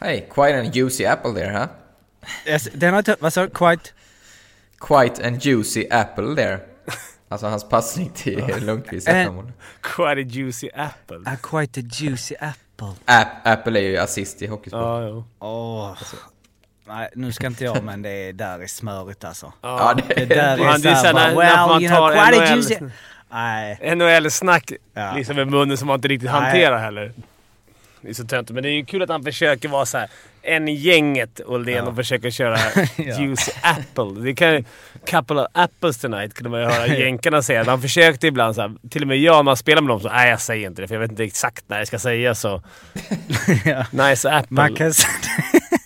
Hey, quite a juicy apple there, huh? Yes, Den har. Vad sa du? Quite? Quite a juicy apple there. Alltså hans passning till Lundqvist. Eh. Uh, Quite a juicy apple. A quite a juicy apple. App, apple är ju assist i hockeysport. Ja, jo. Åh. Nej, nu ska inte jag, men det där är smörigt alltså. Ja, det, Det där är Man, det är såhär well, you know, quite a NHL, juicy... Nej. NHL-snack Ja. liksom i munnen som man inte riktigt hanterar heller. Det är så töntigt. Men det är ju kul att han försöker vara så här en i gänget Oldén och försöker köra Ja. apple. Det kan couple of apples tonight kunde man ju höra jänkarna säga. Han försökte ibland så här, till och med jag när man spelar med dem så nej jag säger inte det för jag vet inte exakt när jag ska säga så. Ja. Nice apple. Man kan...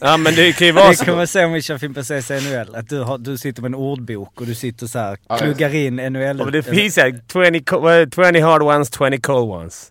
Ja men det kan ju vara Det så. kommer vi se om vi kör Fimpen CC NHL. Att du, har, du sitter med en ordbok och du sitter så här, Ja, pluggar in NHL. Ja, men det finns ju 20, co- eh, 20 hard ones, 20 cold ones.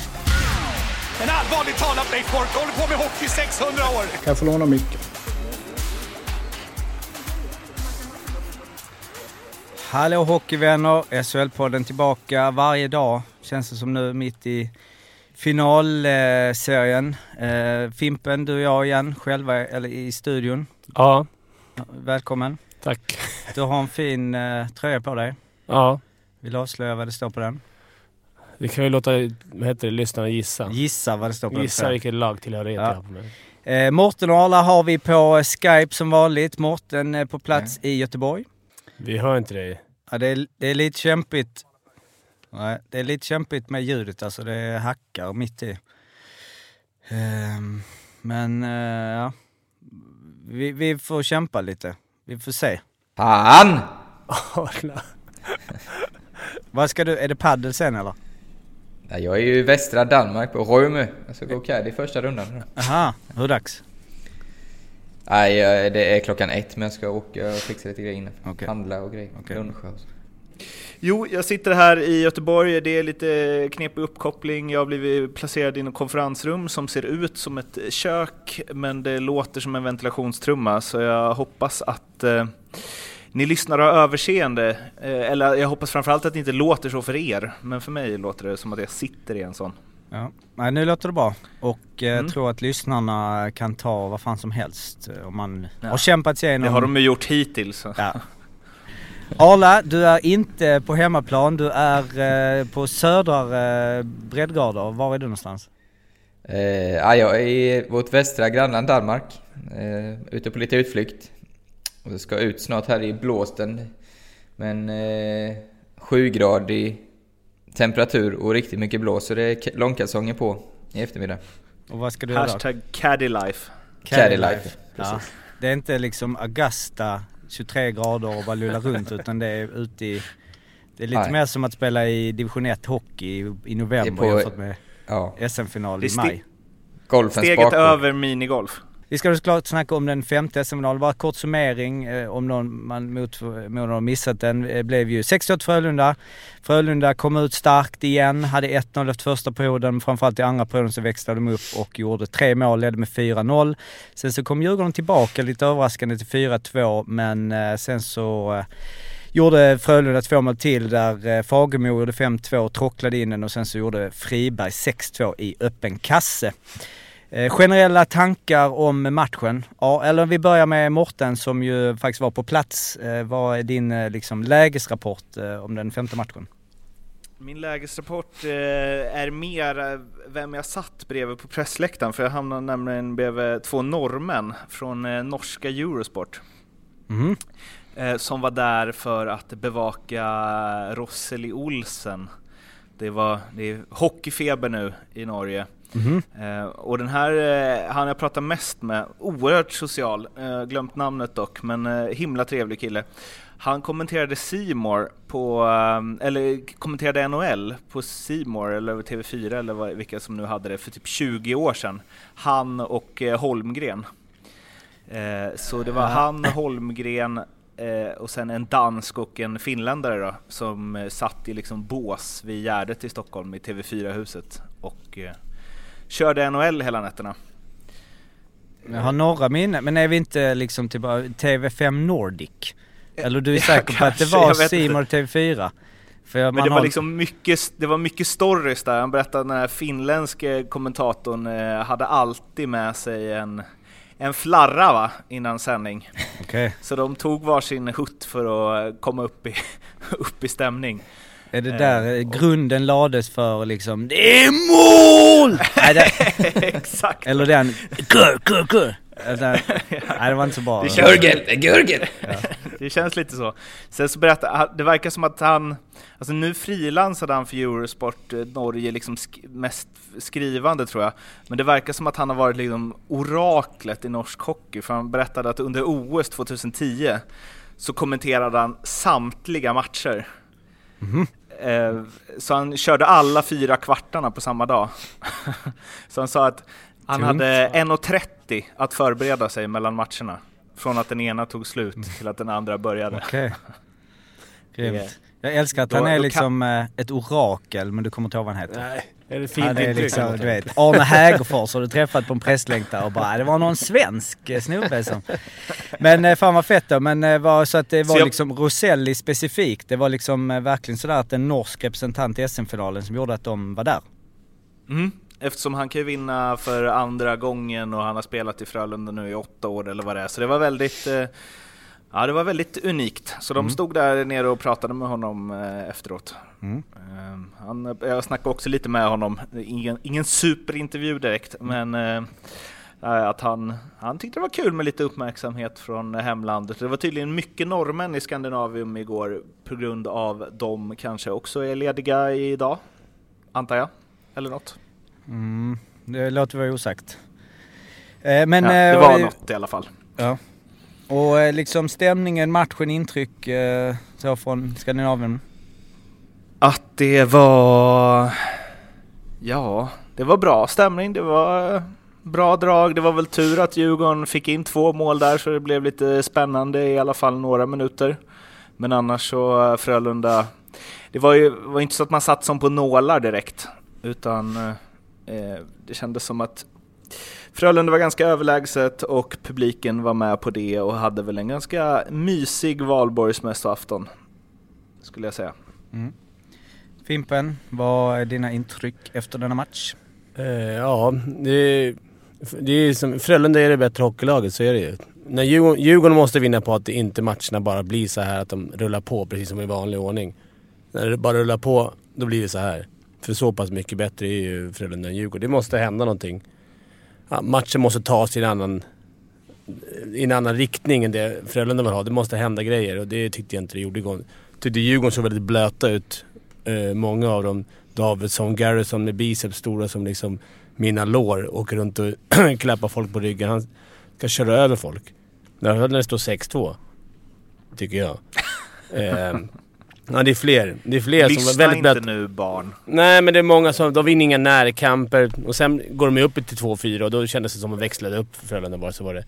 En allvarligt talad Blake Bork håller på med hockey i 600 år! Kan jag få låna micken? Hallå hockeyvänner! SHL-podden tillbaka varje dag. Känns det som nu mitt i finalserien. Eh, Fimpen, du och jag igen, själva eller i studion. Ja, Välkommen. tack. Du har en fin eh, tröja på dig. Ja, Vill du avslöja vad det står på den? Vi kan ju låta vad heter det, lyssnarna gissa. Gissa vad det står på. Gissa vilket lagtillhörighet Ja. jag har på mig. Eh, Mårten och Arla har vi på eh, Skype som vanligt. Mårten är på plats i Göteborg. Vi hör inte dig. Ja, det, är, det är lite kämpigt. Nej, det är lite kämpigt med ljudet alltså. Det hackar mitt i. Ehm, men eh, ja, vi, vi får kämpa lite. Vi får se. Fan! Arla. Vad ska du, är det paddel sen eller? Ja, jag är ju i västra Danmark på Röme. Jag ska gå caddy i första rundan. Aha, hur dags? Nej, eh, det är klockan ett men jag ska åka och fixa lite grejer innan. Okej. Handla och grejer. Okej. Lunch och så. Jo, jag sitter här i Göteborg. Det är lite knepig uppkoppling. Jag har blivit placerad i ett konferensrum som ser ut som ett kök, men det låter som en ventilationstrumma. Så jag hoppas att eh, ni lyssnar och har överseende. Eh, eller jag hoppas framförallt att det inte låter så för er. Men för mig låter det som att jag sitter i en sån. Ja. Nej, nu låter det bra. Och eh, Mm. tror att lyssnarna kan ta vad fan som helst eh, om man Ja. har kämpat sig igenom. Det har de ju gjort hittills. Ja. Arla, du är inte på hemmaplan. Du är eh, på södra eh, breddgrader. Var är du någonstans? Eh, ja, jag är i vårt västra grannland Danmark. Eh, ute på lite utflykt. Och ska ut snart här i blåsten. Men eh, 7-gradig temperatur och riktigt mycket blås. Så det är långkalsonger på i eftermiddag. Och vad ska du göra? Hashtag caddy life. Caddy life. Ja. Det är inte liksom Augusta 23 grader och bara lulla runt utan det är ute i... Det är lite Nej. mer som att spela i division 1 hockey i, november Det är på- jämfört med Ja, SM-final Det i maj. golfens Steget bakgård. över minigolf. Vi ska såklart snacka om den femte SM-finalen. Bara kort summering eh, om någon man mot, mot någon har missat den. Det blev ju 68 Frölunda. Frölunda kom ut starkt igen, hade 1-0 efter första perioden. Framförallt i andra perioden så växlade de upp och gjorde tre mål, ledde med 4-0. Sen så kom Djurgården tillbaka lite överraskande till 4-2 men eh, sen så gjorde Frölunda två mål till där Fagemo gjorde 5-2, tråcklade in den och sen så gjorde Friberg 6-2 i öppen kasse. Eh, generella tankar om matchen? Ja, eller vi börjar med Morten som ju faktiskt var på plats. Eh, vad är din eh, liksom, lägesrapport om den femte matchen? Min lägesrapport är mer vem jag satt bredvid på pressläktaren för jag hamnade nämligen bredvid två norrmän från norska Eurosport eh, som var där för att bevaka Rosseli Olsen. Det, var, det är hockeyfeber nu i Norge. Mhm. Eh, och den här, eh, han jag pratar mest med, oerhört social, eh, glömt namnet dock, men himla trevlig kille. Han kommenterade Simor på, eller kommenterade NHL på Simor eller TV4 eller vad, vilka som nu hade det för typ 20 år sedan. Han och Holmgren. Så det var han, Holmgren och sen en dansk och en finländare då, som satt i liksom bås vid Gärdet i Stockholm i TV4-huset och körde NHL hela nätterna. Jag har några minnen, men är vi inte liksom typ av TV5 Nordic? Eller du är Ja, säker på att det var More TV4? För jag- Men man det var har- liksom mycket, det var mycket stories där. Han berättade att den här finländske kommentatorn eh, hade alltid med sig en, en flarra va, innan sändning. Okej. Så de tog varsin hutt för att komma upp i, upp i stämning. Är det Eh, där eh, grunden lades för liksom Det är mål! Nej, det, Exakt! eller den gurr, gurr! Eller, Nej det var inte så bra. Det känns- Gurgel, gurgel! Det känns lite så. Sen så berättade han- det verkar som att han, alltså nu frilansade han för Eurosport eh, Norge liksom sk- mest skrivande tror jag. Men det verkar som att han har varit liksom oraklet i norsk hockey, för han berättade att under OS 2010 så kommenterade han samtliga matcher. Eh, Så han körde alla fyra kvartarna på samma dag. Så han sa att han Tungt. hade 1.30 att förbereda sig mellan matcherna. Från att den ena tog slut till att den andra började. Okej. Är- Grymt. Jag älskar att Då- han är liksom eh, ett orakel, men du kommer inte ihåg vad han heter. Nej, är det fint Ja, det är liksom, du vet, Arne Hägerfors har du träffat på en pressläktare och bara det var någon svensk eh, snubbe som... Men eh, fan vad fett då, men var, så att det var jag- liksom Roselli specifikt. Det var liksom verkligen sådär att en norsk representant i SM-finalen som gjorde att de var där. Mm. Eftersom han kan ju vinna för andra gången och han har spelat i Frölunda nu i åtta år eller vad det är. Så det var väldigt, eh, ja, det var väldigt unikt. Så de stod där nere och pratade med honom eh, efteråt. Mm. Eh, Han, jag snackade också lite med honom, ingen, ingen superintervju direkt, men eh, att han, han tyckte det var kul med lite uppmärksamhet från hemlandet. Det var tydligen mycket norrmän i Skandinavium igår på grund av de kanske också är lediga idag, antar jag. Eller något. Mm, det låter vara osagt. Eh, men... ja, det eh, var och- något i alla fall. Ja. Och eh, liksom stämningen, matchen, intryck eh, så från Skandinavien? Att det var... Ja, det var bra stämning. Det var eh, bra drag. Det var väl tur att Djurgården fick in två mål där så det blev lite spännande i alla fall några minuter. Men annars så Frölunda... Det var ju var inte så att man satt som på nålar direkt. Utan eh, det kändes som att Frölunda var ganska överlägset och publiken var med på det och hade väl en ganska mysig valborgsmässoafton. Skulle jag säga. Fimpen, vad är dina intryck efter denna match? Eh, ja, det, det är som, Frölunda är det bättre hockeylaget, så är det ju. När Djurgården, Djurgården måste vinna på att det inte matcherna bara blir så här att de rullar på precis som i vanlig ordning. När det bara rullar på, då blir det så här. För så pass mycket bättre är ju Frölunda än Djurgården. Det måste hända någonting. Ja, matchen måste tas i en annan, i en annan riktning än det Frölunda vill ha. Det måste hända grejer och det tyckte jag inte det gjorde igår. Tyckte Djurgården såg väldigt blöta ut. Eh, många av dem. Davidsson, Garrison med biceps stora som liksom mina lår. Åker runt och klappar folk på ryggen. Han ska köra över folk. När när det står 6-2. Tycker jag. Eh, ja, det är fler. Det är fler som var Lyssna väldigt inte nu barn. Nej men det är många som, de vinner inga närkamper och sen går de ju upp till 2-4 och då kändes det som att de växlade upp för Frölunda bara så var det.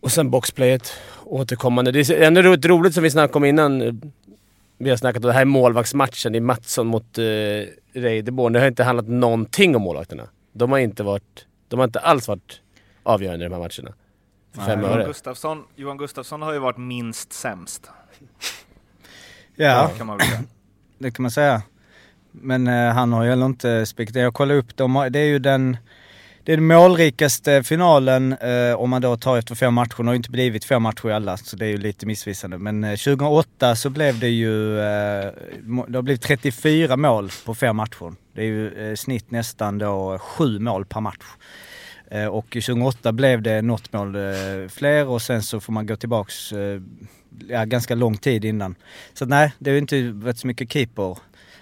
Och sen boxplayet, återkommande. Det är ändå ro- roligt som vi snackade om innan. Vi har snackat om det här är målvaktsmatchen i Mattsson mot eh, Reideborn. Det har inte handlat någonting om målvakterna. De har inte varit, de har inte alls varit avgörande i de här matcherna. Fem Johan öre. Gustafsson, Johan Gustafsson har ju varit minst sämst. Ja, Kan man väl säga. det kan man säga. Men eh, han har ju heller inte spekulerat. Jag kollade upp dem. Det är ju den, det är den målrikaste finalen eh, om man då tar efter fem matcher. Det har ju inte blivit fem matcher i alla så det är ju lite missvisande. Men eh, 2008 så blev det ju, eh, det har blivit 34 mål på fem matcher. Det är ju eh, snitt nästan då sju mål per match. Eh, och 2008 blev det något mål eh, fler och sen så får man gå tillbaks eh, ja, ganska lång tid innan. Så nej, det har inte varit så mycket keeper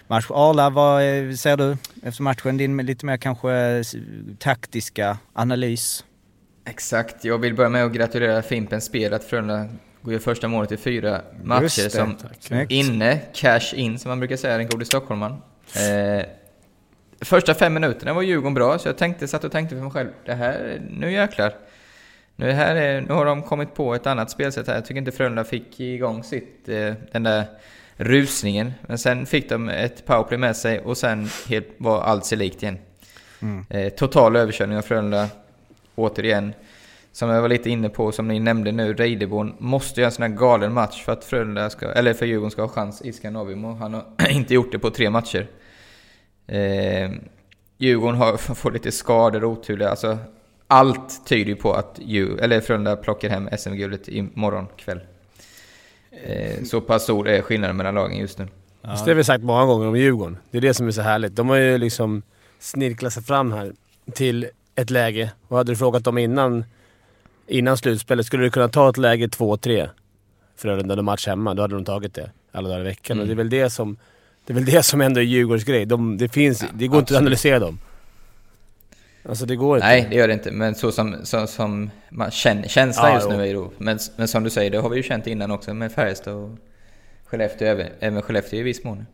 match. Arla, vad ser du efter matchen? Din lite mer kanske taktiska analys? Exakt, jag vill börja med att gratulera Fimpens spel att Frölunda går ju första målet i fyra matcher det, som Snyggt. inne, cash in som man brukar säga, den gode stockholmaren. Eh, första fem minuterna var Djurgården bra, så jag tänkte, satt och tänkte för mig själv, det här, nu jäklar. Nu, här är, nu har de kommit på ett annat spelsätt här. Jag tycker inte Frölunda fick igång sitt, eh, den där rusningen. Men sen fick de ett powerplay med sig och sen helt, var allt sig likt igen. Mm. Eh, total överkörning av Frölunda. Återigen. Som jag var lite inne på, som ni nämnde nu, Reideborn måste göra en sån här galen match för att Frölunda ska, eller för Djurgården ska ha chans i Skandinavium och han har inte gjort det på tre matcher. Eh, Djurgården har, får lite skador och otur. Alltså, allt tyder ju på att Djur, eller Frölunda plockar hem SM-guldet imorgon kväll. Eh, så pass stor är skillnaden mellan lagen just nu. Ja. Det har vi sagt många gånger om Djurgården. Det är det som är så härligt. De har ju liksom snirklat sig fram här till ett läge. Och hade du frågat dem innan, innan slutspelet, skulle du kunna ta ett läge 2-3 Frölunda och match hemma, då hade de tagit det alla dagar i veckan. Mm. Och det är väl det som, det är väl det som ändå är Djurgårdens grej. De, det, finns, Ja, det går inte att absolut. analysera dem. Alltså det går inte. Nej, det gör det inte. Men så som, så, som man känner, känslan Ja, just jo. nu är då. Men, men som du säger, det har vi ju känt innan också med Färjestad och Skellefteå, även, även Skellefteå i viss mån.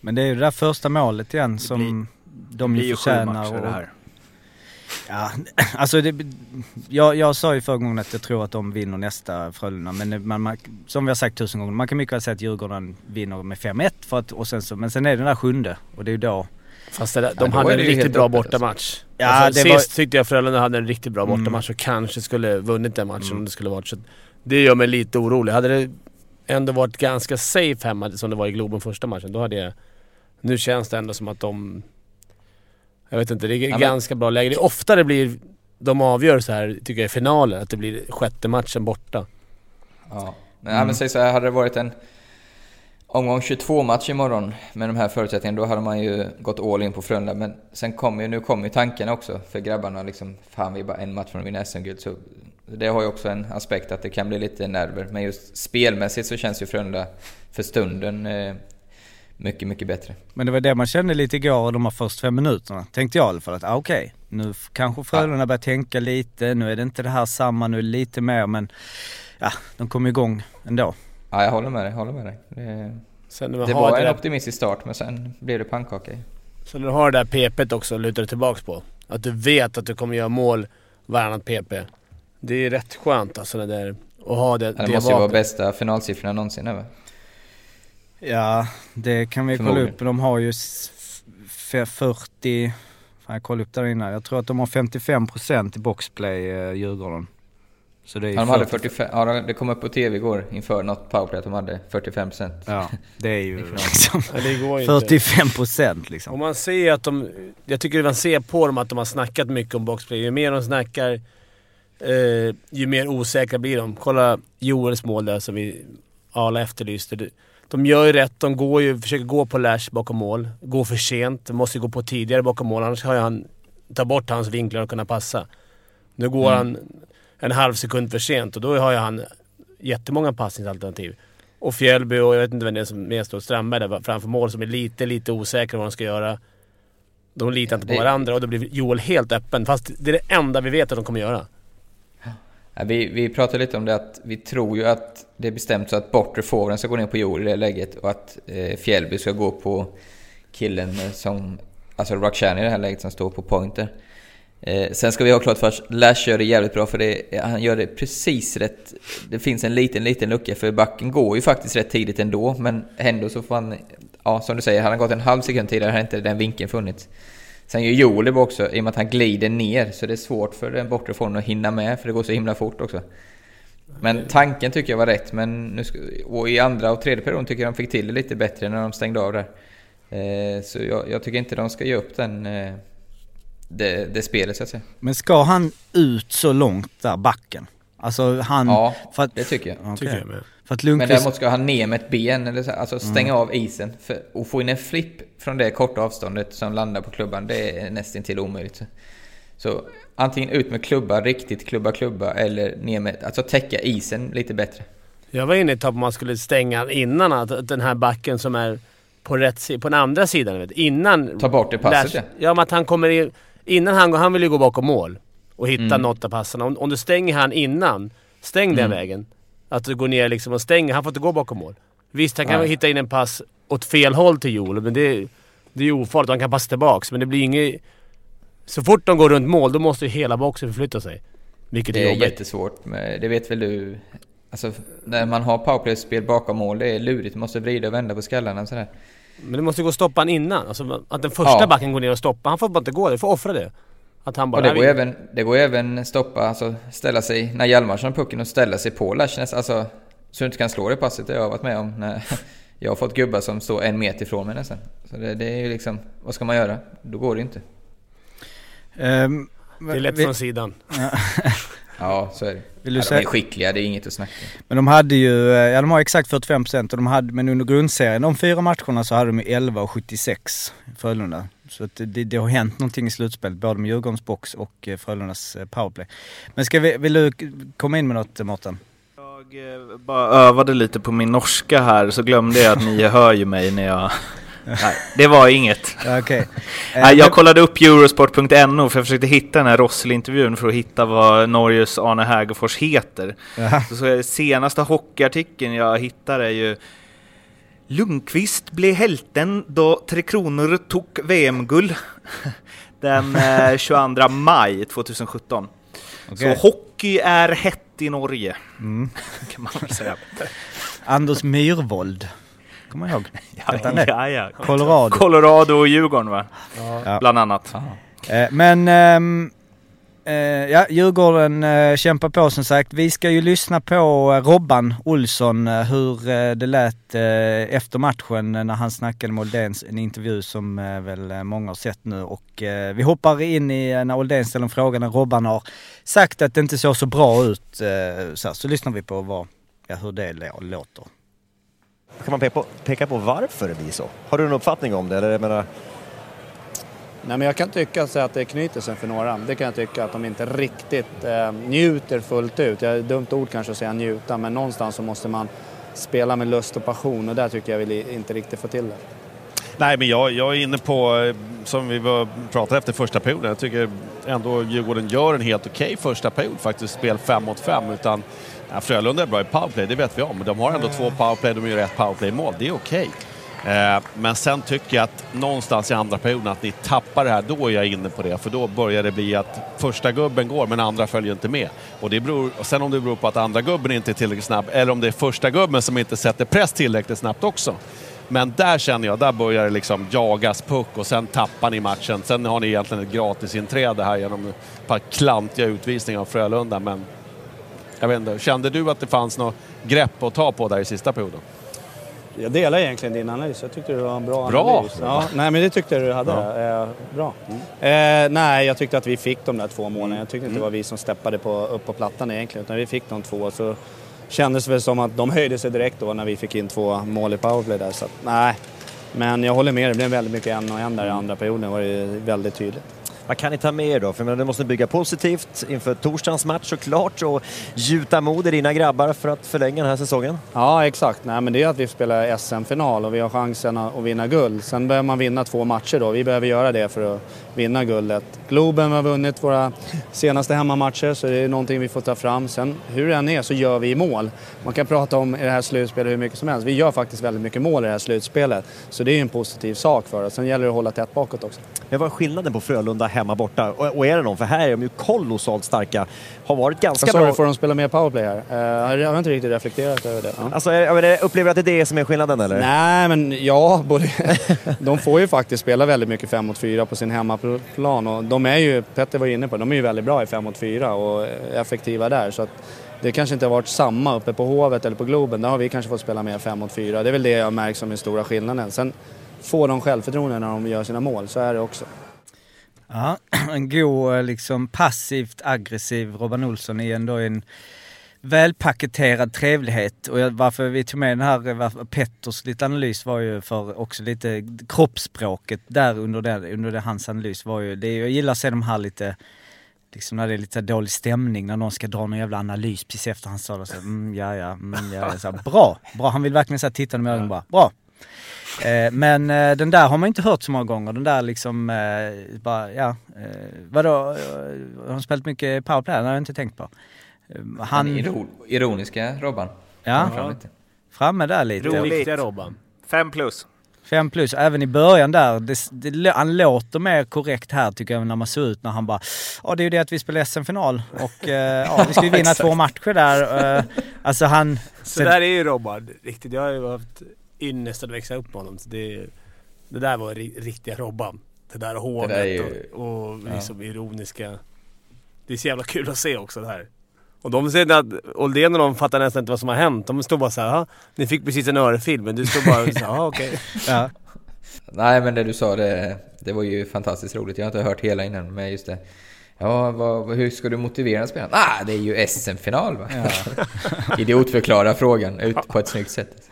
Men det är ju det där första målet igen som de Det blir ju ju sju förtjänar. matcher det och- här. Ja, alltså det, jag, jag sa ju förra gången att jag tror att de vinner nästa Frölunda. Men man, man, som vi har sagt tusen gånger, man kan mycket väl säga att Djurgården vinner med 5-1. För att, och sen så, men sen är det den där sjunde och det är ju då... Fast det där, Ja, de då hade en riktigt bra öppet, bortamatch. Ja, alltså, det var- sist tyckte jag Frölunda hade en riktigt bra Mm. bortamatch och kanske skulle vunnit den matchen Mm. om det skulle varit så. Det gör mig lite orolig. Hade det ändå varit ganska safe hemma som det var i Globen första matchen, då hade jag... Nu känns det ändå som att de... Jag vet inte, det är Ja, men- ganska bra läge. Det är ofta det blir... De avgör så här, tycker jag, i finalen. Att det blir sjätte matchen borta. Ja. Men, ja, men säg så här, hade det varit en omgång 22-match imorgon med de här förutsättningarna, då hade man ju gått all in på Frölunda. Men sen kommer ju, nu kommer ju tanken också för grabbarna liksom, fan vi är bara en match från att vinna SM-guld. Så det har ju också en aspekt att det kan bli lite nerver. Men just spelmässigt så känns ju Frölunda för stunden eh, mycket, mycket bättre. Men det var det man kände lite igår de här första fem minuterna. Tänkte jag i alla fall att ah, okej, nu f- kanske Frölunda börjar tänka lite. Nu är det inte det här samma, nu är det lite mer men ja, de kom igång ändå. Ja, jag håller med dig, jag håller med dig. Det, Sen det har var det en där, optimistisk start, men sen blev det pannkaka. Så när du har det där PP't också att luta dig tillbaks på. Att du vet att du kommer göra mål varannat PP. Det är rätt skönt alltså det där. Att ha det, Ja, det det måste ju vara bästa finalsiffrorna någonsin över. Ja, det kan vi kolla upp. De har ju s- f- 40, fan jag kollade upp där innan. Jag tror att de har 55% i boxplay, eh, Djurgården. Så det är Ja, de hade 40. 45, ja, det kom upp på TV igår inför något powerplay att de hade 45%. Ja, det är ju liksom Ja, det går inte. 45% Och liksom. man ser att de... Jag tycker man ser på dem att de har snackat mycket om boxplay. Ju mer de snackar, eh, ju mer osäkra blir de. Kolla Joels mål där som vi alla efterlyste. De gör ju rätt. De går ju, försöker gå på Lash bakom mål. Går för sent. De måste gå på tidigare bakom mål, annars har han... Ta bort hans vinklar och kunna passa. Nu går Mm. han en halv sekund för sent och då har ju han jättemånga passningsalternativ. Och Fjällby och jag vet inte vem det är som mer står, Strandberg där framför mål som är lite, lite osäkra vad de ska göra. De litar inte på varandra och då blir Joel helt öppen. Fast det är det enda vi vet att de kommer göra. Vi, vi pratade lite om det att vi tror ju att det är bestämt så att bortre forwarden ska gå ner på jord i det läget och att eh, Fjällby ska gå på killen som, alltså Rakhshani i det här läget som står på pointer. Eh, sen ska vi ha klart för oss, Lash gör det jävligt bra för det, eh, han gör det precis rätt. Det finns en liten, liten lucka för backen går ju faktiskt rätt tidigt ändå men ändå så får han, ja som du säger, hade han gått en halv sekund tidigare hade inte den vinkeln funnits. Sen gör det också, i och med att han glider ner, så det är svårt för den bortre formen att hinna med, för det går så himla fort också. Men tanken tycker jag var rätt, men nu och i andra och tredje perioden tycker jag de fick till det lite bättre när de stängde av där. Eh, så jag, jag tycker inte de ska ge upp den, eh, det, det spelet så att säga. Men ska han ut så långt där, backen? Alltså han... Ja, för att, det tycker jag. Okej. Tycker jag med. För att Men Lundqvist... däremot ska han ner med ett ben, eller så, alltså stänga av isen. För, och få in en flipp från det korta avståndet som landar på klubban, det är nästan till omöjligt. Så, antingen ut med klubba, riktigt klubba, klubba, eller ner med, alltså täcka isen lite bättre. Jag var inne på att man skulle stänga innan att den här backen som är på rätt på den andra sidan. Vet, innan... Ta bort det passet, ja. Ja, men att han kommer in... Innan han går, han vill ju gå bakom mål och hitta Mm. något av passarna. Om, om du stänger han innan, stäng den Mm. vägen. Att du går ner liksom och stänger, han får inte gå bakom mål. Visst, han kan Nej. hitta in en pass åt fel håll till Joel, men det, det är ofarligt. Han kan passa tillbaks, men det blir inget... Så fort de går runt mål, då måste ju hela boxen förflytta sig. Vilket är Det är jobbigt. jättesvårt, men det vet väl du? Alltså, när man har powerplay-spel bakom mål, det är lurigt. Man måste vrida och vända på skallarna och sådär. Men det måste gå att stoppa han innan. Alltså att den första Ja. backen går ner och stoppar. Han får bara inte gå, du får offra det. Att han bara... Och det går, "Nej, även, det går även stoppa, alltså ställa sig, när Hjalmarsson har pucken och ställa sig på Lashnes, alltså så du inte kan slå det passet. Det har jag varit med om när jag har fått gubbar som står en meter ifrån mig nästan. Så det, det är ju liksom, vad ska man göra? Då går det inte. Ehm, Det är lätt vi- från sidan. Ja, så är det. Vill du Ja, de är skickliga, det är inget att snacka om. Men de hade ju, eh, ja de har exakt 45% och de hade, men under grundserien, de fyra matcherna så hade de ju 11 och 76 Frölunda. Så att det, det har hänt någonting i slutspelet, både med Djurgårdens box och eh, Frölundas eh, powerplay. Men ska vi, vill du komma in med något Mårten? Jag eh, bara övade lite på min norska här så glömde jag att ni hör ju mig när jag... Nej, det var inget. Eh, Nej, jag kollade upp Eurosport.no för jag försökte hitta den här Rossel-intervjun för att hitta vad Norges Arne Hägerfors heter. Jaha. Så, så senaste hockeyartikeln jag hittar är ju Lundqvist blev helten då Tre Kronor tog VM-guld den eh, 22 maj 2017. Okej. Så hockey är hett i Norge, Mm. kan man väl säga. Anders Myrvold. Kommer jag ihåg? Det? ja, ja. Colorado. Colorado och Djurgården va? Ja. Bland annat. Eh, Men ehm, eh, ja, Djurgården eh, kämpar på som sagt. Vi ska ju lyssna på eh, Robban Olsson eh, hur eh, det lät eh, efter matchen när han snackade med Oldéns. En intervju som väl många har sett nu och vi hoppar in i när Oldén ställer en fråga när Robban har sagt att det inte såg så bra ut. Så, här, så lyssnar vi på vad, ja, hur det låter. Kan man peka på, peka på varför det blir så? Har du en uppfattning om det? Eller jag menar, Nej, men jag kan tycka så att det knyter sig för några. Det kan jag tycka att de inte riktigt eh, njuter fullt ut. Det är dumt ord kanske att säga njuta, men någonstans så måste man spela med lust och passion och där tycker jag vi inte riktigt får till det. Nej, men jag, jag är inne på, eh, som vi pratade efter första perioden, jag tycker ändå Djurgården gör en helt okej första period faktiskt, spel 5 mot 5. Utan, ja, Frölunda är bra i powerplay, det vet vi om. Men de har ändå två powerplay, de gör ett powerplay-mål, det är okej. Eh, Eh, men sen tycker jag att någonstans i andra perioden att ni tappar det här, då är jag inne på det. För då börjar det bli att första gubben går men andra följer inte med. Och det beror, och sen om det beror på att andra gubben inte är tillräckligt snabb eller om det är första gubben som inte sätter press tillräckligt snabbt också. Men där känner jag, där börjar det liksom jagas puck och sen tappar ni matchen. Sen har ni egentligen ett gratisinträde här genom ett par klantiga utvisningar av Frölunda. Men jag vet inte, kände du att det fanns något grepp att ta på där i sista perioden? Jag delar egentligen din analys. Jag tyckte det var en bra, Bra. analys. Ja, nej, men det tyckte du hade. Ja. Eh, bra. Eh, nej, jag tyckte att vi fick de där två målen. Jag tyckte inte det var vi som steppade på, upp på plattan egentligen, utan vi fick de två. Så kändes det väl som att de höjde sig direkt då när vi fick in två mål i powerplay där. Så att, nej. Men jag håller med, det blev väldigt mycket en och en där i andra perioden. var det väldigt tydligt vad kan ni ta med er då? För menar, du måste bygga positivt inför torsdagens match såklart och gjuta mod i dina grabbar för att förlänga den här säsongen. Ja, exakt. Nej, men det är att vi spelar SM-final och vi har chansen att att vinna guld. Sen behöver man vinna två matcher då. Vi behöver göra det för att vinna guldet. Globen har vunnit våra senaste hemmamatcher så det är någonting vi får ta fram. Sen hur det än är så gör vi mål. Man kan prata om i det här slutspelet hur mycket som helst. Vi gör faktiskt väldigt mycket mål i det här slutspelet. Så det är ju en positiv sak för oss. Sen gäller det att hålla tätt bakåt också. Men vad är skillnaden på Frölunda hemma borta? Och, och är det någon? För här är de ju kolossalt starka. Har varit ganska sa du, bra. får de spela mer powerplay här? Eh, jag har inte riktigt reflekterat över det. Ja. Alltså, jag menar, upplever du att det är det som är skillnaden eller? Nej, men ja, både, de får ju faktiskt spela väldigt mycket 5 mot 4 på sin hemmaplan och de är ju, Petter var inne på de är ju väldigt bra i 5 mot 4 och effektiva där. Så att det kanske inte har varit samma uppe på Hovet eller på Globen. Där har vi kanske fått spela mer 5 mot 4. Det är väl det jag märkt som den stora skillnaden. Sen får de självförtroende när de gör sina mål, så är det också. Ja, en god eh, liksom passivt aggressiv Robban Olsson är ändå en välpaketerad trevlighet. Och varför vi tog med den här, varför Petters lite analys var ju för också lite kroppsspråket där under, det, under det, hans analys var ju, det, jag gillar att se de här lite Liksom när det är lite dålig stämning, när någon ska dra någon jävla analys precis efter han sa det. Så, mm, ja, ja, mm, ja, ja. Så bra, bra. Han vill verkligen säga titta dem i ögonen bara, bra. Eh, men eh, den där har man inte hört så många gånger. Den där liksom, eh, bara, ja. Vadå, har han spelat mycket powerplay? Det har jag inte tänkt på. Han... han, Iro, ironiska Robban. ja, Fram framme där lite. Roligt. Robban. Fem plus. Fem plus. Även i början där, det, det, han låter mer korrekt här tycker jag när man ser ut när han bara Ja det är ju det att vi spelar SM-final och eh, ja, vi ska ju vinna två matcher där. Eh, alltså han... Så sen, där är ju Robban riktigt. Jag har ju haft ynnest att växa upp med honom. Så det, det där var riktiga Robban. Det där hånet det där ju, och, och liksom ja. ironiska. Det är så jävla kul att se också det här. Och de säger att Oldén och de fattar nästan inte vad som har hänt. De står bara såhär, ni fick precis en örfil men du står bara såhär, okej. Okay. Ja. Nej men det du sa det, det var ju fantastiskt roligt. Jag har inte hört hela innan men just det. Ja, vad, hur ska du motivera spelaren? Ah, det är ju SM-final va? Ja. Idiotförklara frågan ut på ett snyggt sätt.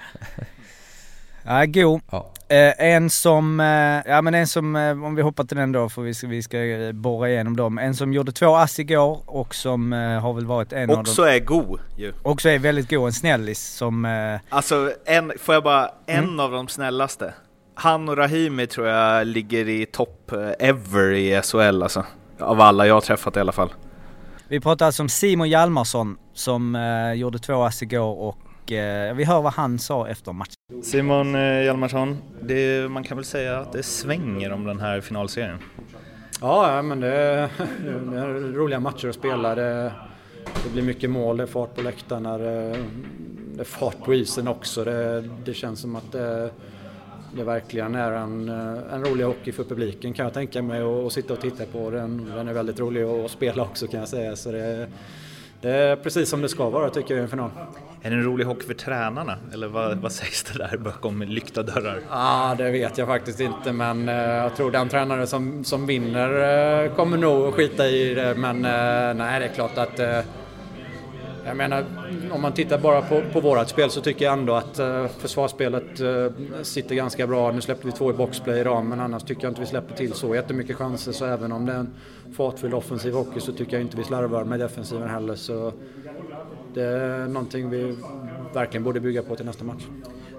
Ja, god. Ja. Eh, en som, eh, ja men en som, eh, om vi hoppar till den då för vi ska, vi ska borra igenom dem. En som gjorde två ass igår och som eh, har väl varit en också av dem. Också är god ju. Också är väldigt god, en snällis som... Eh, alltså, en, får jag bara, en mm. av de snällaste. Han och Rahimi tror jag ligger i topp eh, ever i SHL alltså. Av alla jag har träffat i alla fall. Vi pratar alltså om Simon Hjalmarsson som eh, gjorde två ass igår och eh, vi hör vad han sa efter matchen. Simon eh, Hjalmarsson, det, man kan väl säga att det svänger om den här finalserien? Ja, men det är, det är roliga matcher att spela. Det, det, blir mycket mål, det är fart på läktarna, det, det är fart på isen också. Det, det känns som att det det verkligen är en, eh, en rolig hockey för publiken kan jag tänka mig att sitta och titta på. Den, den är väldigt rolig att spela också kan jag säga. Så det, det är precis som det ska vara tycker jag i en final. Är det en rolig hockey för tränarna? Eller vad, vad sägs det där bakom lyckta dörrar? ah, det vet jag faktiskt inte men eh, jag tror den tränare som, som vinner eh, kommer nog skita i det men eh, nej det är klart att eh, jag menar, om man tittar bara på, på vårat spel så tycker jag ändå att eh, försvarsspelet eh, sitter ganska bra. Nu släppte vi två i boxplay idag men annars tycker jag inte vi släpper till så jättemycket chanser. Så även om det är en fartfylld offensiv hockey så tycker jag inte vi slarvar med defensiven heller. Så det är någonting vi verkligen borde bygga på till nästa match.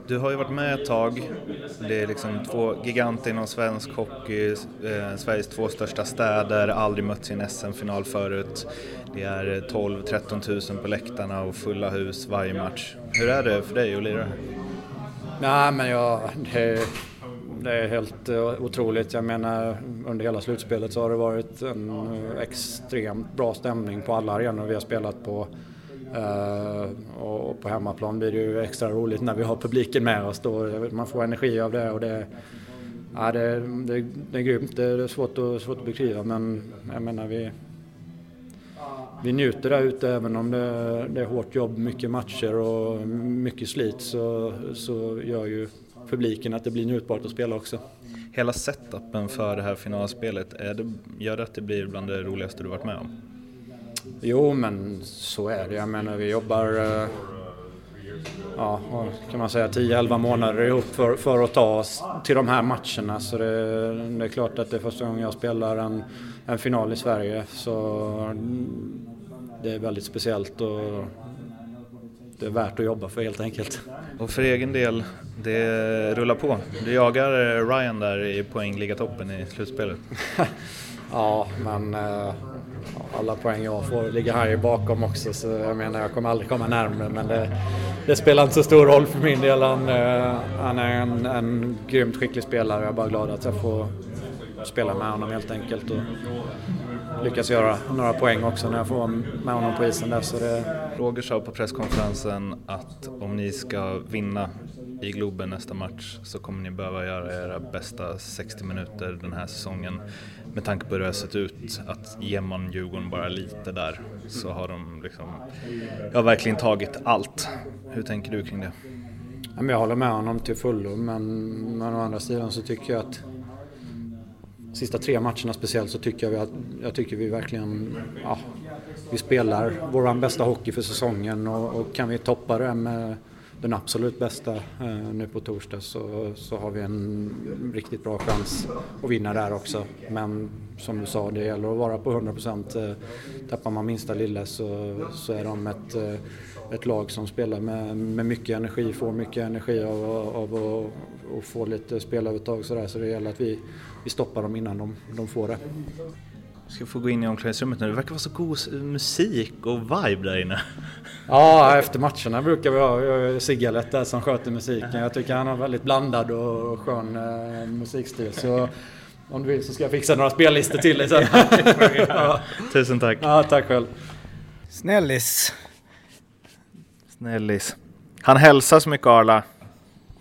Du har ju varit med ett tag. Det är liksom två giganter inom svensk hockey, eh, Sveriges två största städer, aldrig mötts i en SM-final förut. Det är 12-13 000 på läktarna och fulla hus varje match. Hur är det för dig att lira? Nej, men jag, det, det är helt eh, otroligt. Jag menar, under hela slutspelet så har det varit en eh, extremt bra stämning på alla arenor vi har spelat på. Eh, och på hemmaplan blir det ju extra roligt när vi har publiken med oss då. Man får energi av det och det, ja, det, det, det är grymt. Det är svårt att, svårt att beskriva men jag menar vi, vi njuter där ute även om det, det är hårt jobb, mycket matcher och mycket slit så, så gör ju publiken att det blir njutbart att spela också. Hela setupen för det här finalspelet, är det, gör det att det blir bland det roligaste du varit med om? Jo, men så är det. Jag menar, vi jobbar eh, ja, kan man säga 10-11 månader ihop för, för att ta oss till de här matcherna. Så det, det, är klart att det är första gången jag spelar en, en final i Sverige. Så det är väldigt speciellt och det är värt att jobba för helt enkelt. Och för egen del, det rullar på. Du jagar Ryan där i poängligatoppen i slutspelet. ja, men eh, alla poäng jag får ligger här bakom också så jag menar jag kommer aldrig komma närmare men det, det spelar inte så stor roll för min del. Han, eh, han är en, en grymt skicklig spelare jag är bara glad att jag får spela med honom helt enkelt och lyckas göra några poäng också när jag får med honom på isen där. Så det... Roger sa på presskonferensen att om ni ska vinna i Globen nästa match så kommer ni behöva göra era bästa 60 minuter den här säsongen. Med tanke på hur det har sett ut, att ger man Djurgården bara lite där så har de liksom, Jag har verkligen tagit allt. Hur tänker du kring det? Jag håller med honom till fullo men, men å andra sidan så tycker jag att sista tre matcherna speciellt så tycker jag att jag tycker vi verkligen ja, vi spelar vår bästa hockey för säsongen och, och kan vi toppa det med den absolut bästa eh, nu på torsdag så, så har vi en riktigt bra chans att vinna där också. Men som du sa, det gäller att vara på 100 procent. Eh, tappar man minsta lilla så, så är de ett, eh, ett lag som spelar med, med mycket energi, får mycket energi av, av att få lite spelövertag sådär. Så det gäller att vi, vi stoppar dem innan de, de får det. Ska få gå in i omklädningsrummet nu. Det verkar vara så god musik och vibe där inne. Ja, efter matcherna brukar vi ha Sigalet där som sköter musiken. Jag tycker han har väldigt blandad och skön eh, musikstil. Så om du vill så ska jag fixa några spellistor till dig sen. ja. Tusen tack. Ja, tack själv. Snällis. Snällis. Han hälsar så mycket Arla.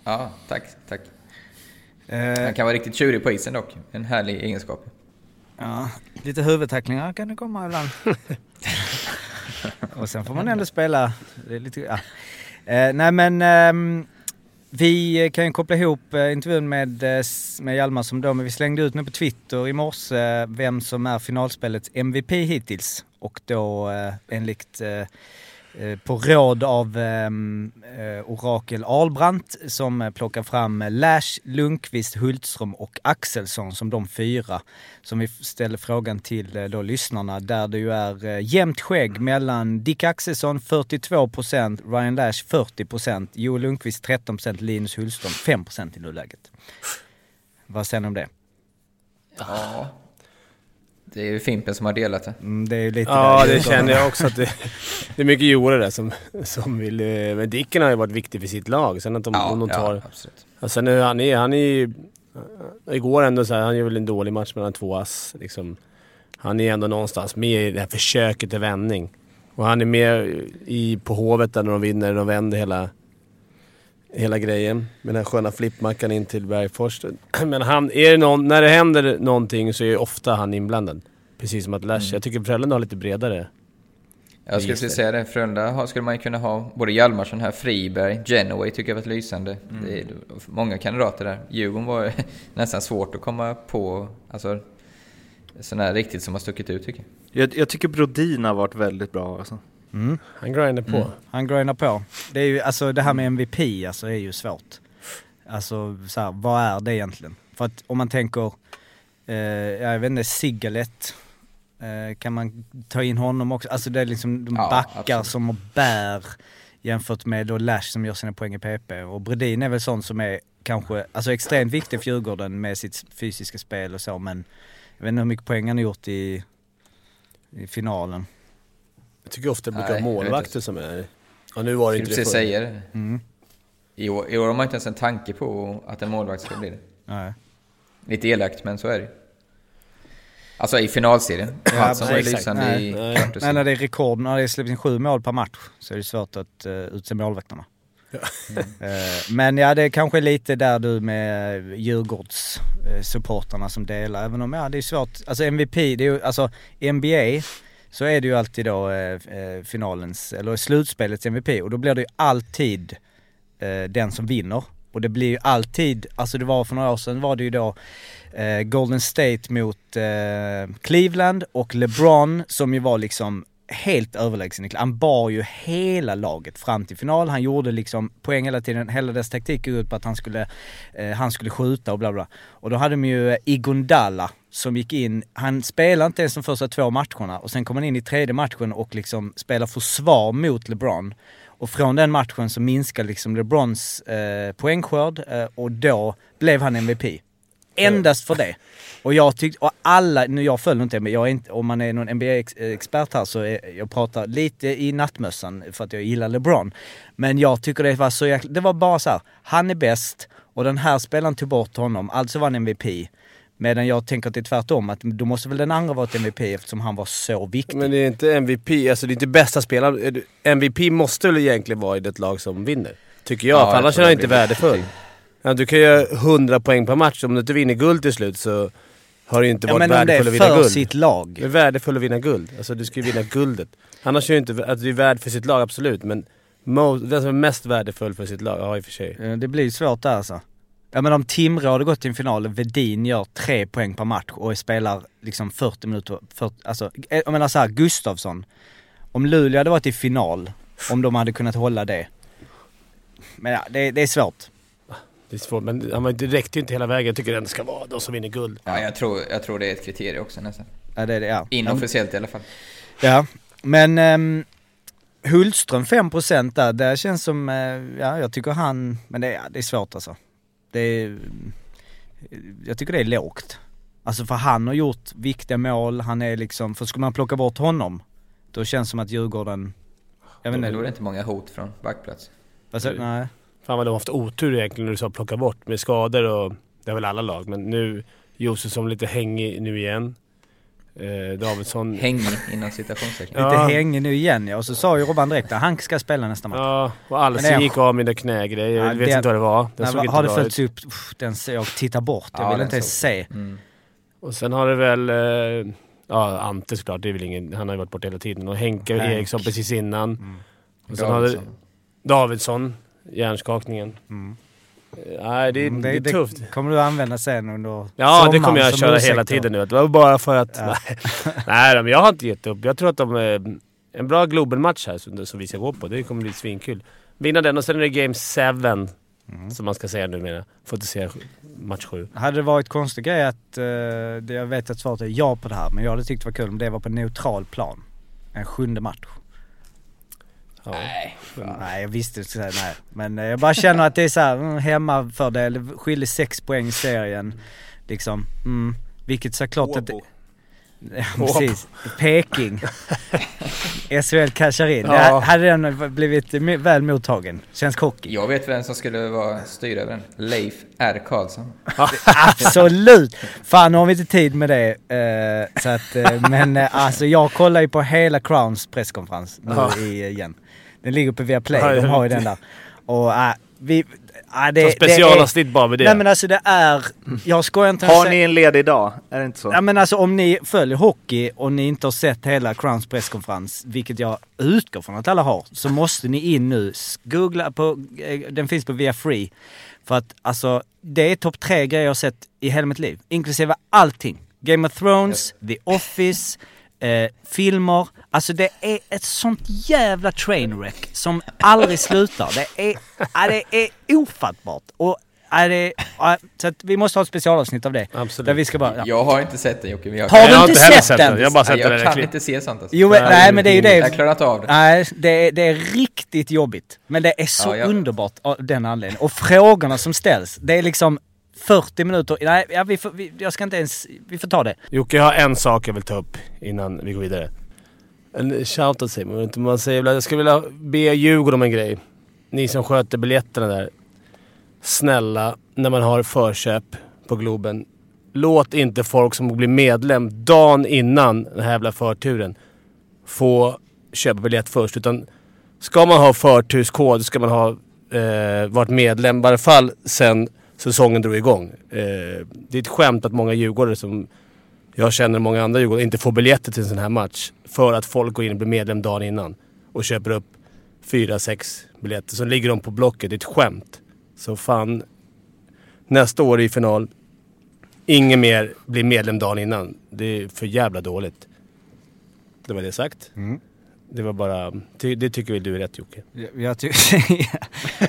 Ja, tack, tack. Eh, Han kan vara riktigt tjurig på isen dock. En härlig egenskap. Ja, lite huvudtacklingar kan det komma ibland. och sen får man ändå spela. Lite, ja. eh, nej men ehm, vi kan ju koppla ihop eh, intervjun med, eh, med Hjalmar som då, men vi slängde ut nu på Twitter i morse eh, vem som är finalspelets MVP hittills. Och då eh, enligt eh, eh, Eh, på råd av ehm, eh, Orakel Ahlbrandt som eh, plockar fram eh, Lash, Lundqvist, Hultström och Axelsson som de fyra. Som vi ställer frågan till då lyssnarna där det ju är jämnt skägg mellan Dick Axelsson 42%, Ryan Lash 40%, Joel Lundqvist 13%, Linus Hultström 5% i nuläget. Vad säger ni om det? Ja. Det är ju Fimpen som har delat det. Mm, det är lite Ja, det känner jag också att det, det är mycket Jore där som, som vill... eh, Men Dicken har ju varit viktig för sitt lag. Sen att de, Ja, om de tar... ja, absolut. Ja, sen är han, är, han är ju... Igår ändå så här, han gör väl en dålig match mellan två ass. Liksom. Han är ändå någonstans med i det här försöket till vändning. Och han är med i, på Hovet där när de vinner, de vänder hela, hela grejen. Med den här sköna flippmackan in till Bergfors. Men han, är det någon, när det händer någonting så är ofta han inblandad. Precis som att Lash. Mm. Jag tycker Frölunda har lite bredare Jag skulle register. säga det, Frölunda har- skulle man ju kunna ha både Hjalmarsson här, Friberg, Genoway tycker jag varit lysande. Det är många kandidater där. Djurgården var nästan svårt att komma på, alltså sådana här riktigt som har stuckit ut tycker jag. Jag, jag tycker Brodin har varit väldigt bra alltså. Mm. Han grindar på. Mm. Han grindar på. Det är ju, alltså det här med MVP alltså är ju svårt. Alltså så här, vad är det egentligen? För att om man tänker, eh, jag vet inte, Sigalet, eh, kan man ta in honom också? Alltså det är liksom de Ja, backar absolut. som bär jämfört med då Lash som gör sina poäng i PP. Och Bredin är väl sån som är kanske, alltså extremt viktig för Djurgården med sitt fysiska spel och så men jag vet inte hur mycket poäng han har gjort i, i finalen. Jag tycker ofta det brukar Nej, vara målvakter som är... Ja nu var det inte det förr. säga det. Mm. I år, I år har man inte ens en tanke på att en målvakt ska bli det. Nej. Lite elakt, men så är det Alltså i finalserien. Mattsson var ju exakt. Nej. i Nej. Nej, när det är rekord, när det släpps in sju mål per match så är det svårt att uh, utse målvakterna. Eh, men ja, det är kanske lite där du med Djurgårdssupportrarna som delar, även om ja, det är svårt. Alltså MVP, det är ju, alltså NBA så är det ju alltid då eh, eh finalens, eller slutspelets MVP och då blir det ju alltid eh, den som vinner. Och det blir ju alltid, alltså det var för några år sedan var det ju då eh, Golden State mot eh, Cleveland och LeBron som ju var liksom helt överlägsen. i- Han bar ju hela laget fram till final. Han gjorde liksom poäng hela tiden. Hela dess taktik gick ut på att han skulle, eh, han skulle skjuta och bla bla. Och då hade de ju eh, Igondala som gick in, han spelade inte ens de första två matcherna och sen kom han in i tredje matchen och liksom spelar försvar mot LeBron. Och från den matchen så minskade liksom LeBrons eh, poängskörd eh, och då blev han MVP. Endast för det. Och jag tyckte, och alla, nu jag följer inte men jag är inte, om man är någon NBA-expert här så är, jag pratar lite i nattmössan för att jag gillar LeBron. Men jag tycker det var så jäkla, det var bara så här, han är bäst och den här spelaren tog bort honom, alltså var han MVP. Medan jag tänker att det är tvärtom, att då måste väl den andra vara ett MVP eftersom han var så viktig. Men det är inte MVP, alltså det är inte bästa spelaren. MVP måste väl egentligen vara i det lag som vinner? Tycker jag, Ja, för jag annars är han inte värdefull. Ja, du kan göra 100 poäng per match, om du inte vinner guld till slut så har du inte Ja, varit men om det är värdefull att vinna för guld. sitt lag. Du är värdefull att vinna guld. Alltså du ska ju vinna guldet. Annars är du inte, att du är värd för sitt lag, absolut. Men den som är mest värdefull för sitt lag, ja i och för sig. Eh, Det blir svårt där alltså. Ja men om Timrå hade gått till en final, Vedin gör tre poäng per match och spelar liksom 40 minuter, 40, alltså, eh, jag menar såhär, Gustavsson. Om Luleå hade varit i final, om de hade kunnat hålla det. Men ja, det, det är svårt. Det är svårt, men han var- det räckte ju inte hela vägen. Jag tycker det ska vara de som vinner guld. Ja, jag tror, jag tror det är ett kriterium också nästan. Ja, det är det, ja. Inofficiellt i alla fall. Ja, men um, Hultström 5% där, det känns som, eh, ja jag tycker han, men det, ja, det är svårt alltså. Det är, jag tycker det är lågt. Alltså för han har gjort viktiga mål, han är liksom, för skulle man plocka bort honom, då känns det som att Djurgården, jag vet Då inte. är det inte många hot från backplats. Alltså, nej. Fan vad de har haft otur egentligen när du sa plocka bort med skador och det har väl alla lag. Men nu Josefsson lite hängig nu igen. Eh, Davidsson... Hängig inom citationstecken. Lite hängig nu igen ja. Och så sa ju Robban direkt att han ska spela nästa match. Ja, och det är- gick av med det knägrejer. Jag Ja, vet det- inte vad det var. Den Nej, såg va- inte har det följts upp? Uff, Den ser jag tittar bort. Jag Ja, vill inte ens se. Mm. Och sen har det väl... Eh, ja, Ante såklart. Det är väl ingen, han har ju varit borta hela tiden. Och Henke Henk. Eriksson precis innan. Mm. Och sen har det Davidsson. Hjärnskakningen. Mm. Eh, Nej, det, Mm, det, är tufft. kommer du använda sen under Ja, det kommer jag som köra hela tiden nu. Det var bara för att... Ja. Nej, men jag har inte gett upp. Jag tror att de... eh, En bra Globen-match här som, som vi ska gå på. Det kommer bli svinkul. Vinna den och sen är det Game 7. Mm. Som man ska säga numera. Får inte säga match 7. Hade det varit konstig grej att, det, jag vet att svaret är ja på det här, men jag hade tyckt det var kul om det var på neutral plan. En sjunde match. Ja. Nej, jag visste att du skulle säga nej. Men eh, jag bara känner att det är så här, mm, hemmafördel, det skiljer sex poäng i serien. Liksom, mm, vilket såklart att... Ja, precis. Peking. SHL cashar in. Ja. Hade den blivit väl mottagen? Svensk hockey? Jag vet vem som skulle vara styra över den. Leif R. Karlsson. Absolut! Fan nu har vi inte tid med det. eh, så att, eh, men eh, alltså jag kollar ju på hela Crowns presskonferens nu Ja. igen. Den ligger uppe via Play, Ja, de har ju den där. Och äh, vi... Äh, det, specialavsnitt bara med det. Nej men alltså det är... Jag skojar inte. Har säger- ni en ledig dag? Är det inte så? Ja men alltså om ni följer hockey och ni inte har sett hela Crowns presskonferens, vilket jag utgår från att alla har, så måste ni in nu. Googla på, eh, den finns på via free. För att alltså, det är topp tre grejer jag har sett i hela mitt liv. Inklusive allting. Game of Thrones, The Office, eh, filmer. Alltså det är ett sånt jävla trainwreck som aldrig slutar. Det är, ja, det är ofattbart. Och Ja, det, så att vi måste ha ett specialavsnitt av det. Absolut. Där vi ska bara, ja. Jag har inte sett den Jocke, men jag Har Jag du inte heller sett den? Jag har bara sett Nej, jag kan klipp. inte se sånt alltså. Jo, men, nej, men det är ju det. Jag klarar inte av det. Nej, det är, det är riktigt jobbigt. Men det är så Ja, jag- underbart av den anledningen. Och frågorna som ställs, det är liksom 40 minuter. Nej, ja, vi får, vi, jag ska inte ens... Vi får ta det. Jocke, jag har en sak jag vill ta upp innan vi går vidare. En shoutout säger man inte. Man säger, jag skulle vilja be Djurgården om en grej. Ni som sköter biljetterna där. Snälla, när man har förköp på Globen. Låt inte folk som blir medlem dagen innan den här jävla förturen få köpa biljett först. Utan ska man ha förturskod ska man ha eh, varit medlem i varje fall sen säsongen drog igång. Eh, det är ett skämt att många djurgårdare som jag känner många andra Djurgårdare inte får biljetter till en sån här match. För att folk går in och blir medlem dagen innan. Och köper upp fyra, sex biljetter. Så ligger de på Blocket. Det är ett skämt. Så fan. Nästa år i final. Ingen mer blir medlem dagen innan. Det är för jävla dåligt. Det var det sagt. Mm. Det var bara... ty- Det tycker väl du är rätt Jocke? Jag, tycker...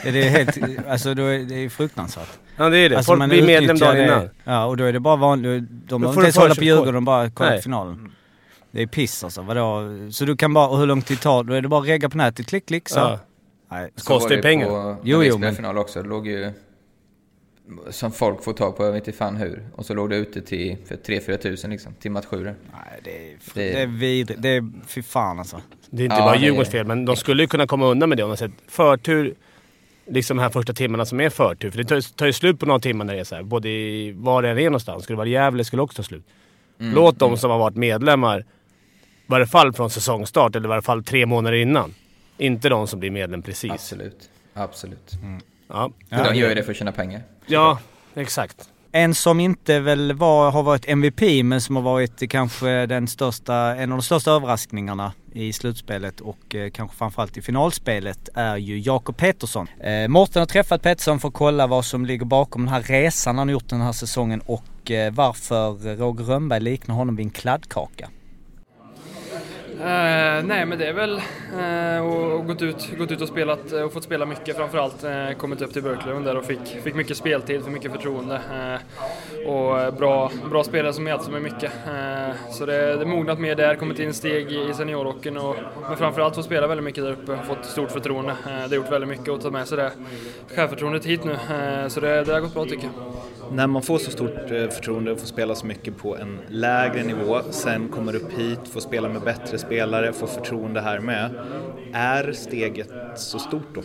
det är helt... Alltså då är, det är fruktansvärt. Ja det är det. Alltså, folk blir medlem dagen det- innan. Ja, och då är det bara vanligt. De behöver inte ens hålla på. Djurgården, de bara kollar finalen. Det är piss alltså. Vadå? Så du kan bara... Och hur lång tid tar Då är det bara att regga på nätet. Klick, klick så. Ja. Nej. Det kostar ju pengar. Jo, jo, men- final också, det låg ju... Som folk får tag på, jag vet inte fan hur. Och så låg det ute till, för 3-4 tusen liksom, till match 7. Nej, det är... Det- Det är vidrigt. Det är... Fy fan alltså. Det är inte Ja, bara Djurgårdens fel, men de skulle ju kunna komma undan med det om de sett förtur, liksom de här första timmarna som är förtur. För det tar, ju- tar ju slut på några timmar när det är så här. både i var det än är någonstans. Skulle det vara Gävle skulle också ta slut. Mm, Låt de som har varit medlemmar, i varje fall från säsongstart, eller i varje fall tre månader innan. Inte de som blir medlem precis. Absolut. Absolut. Ja, För de gör ju det för att tjäna pengar. ja exakt. En som inte väl var, har varit MVP men som har varit kanske den största, en av de största överraskningarna i slutspelet och eh, kanske framförallt i finalspelet är ju Jakob Petersson. Eh, Mårten har träffat Petersson för att kolla vad som ligger bakom den här resan han har gjort den här säsongen och eh, varför Roger Rönnberg liknar honom vid en kladdkaka. Eh, nej, men det är väl eh, och, och gått, ut, gått ut och spelat eh, och fått spela mycket framförallt. Eh, kommit upp till Björklöven där och fick, fick mycket speltid, för mycket förtroende. Eh, och bra, bra spelare som hjälpte mig mycket. Eh, så det, det mognat mer där, kommit in steg i seniorhockeyn och men framförallt fått spela väldigt mycket där uppe och fått stort förtroende. Eh, det har gjort väldigt mycket att ta med sig det självförtroendet hit nu. Eh, så det, det har gått bra tycker jag. När man får så stort eh, förtroende och får spela så mycket på en lägre nivå, sen kommer upp hit, får spela med bättre spelare, får förtroende här med. Är steget så stort då?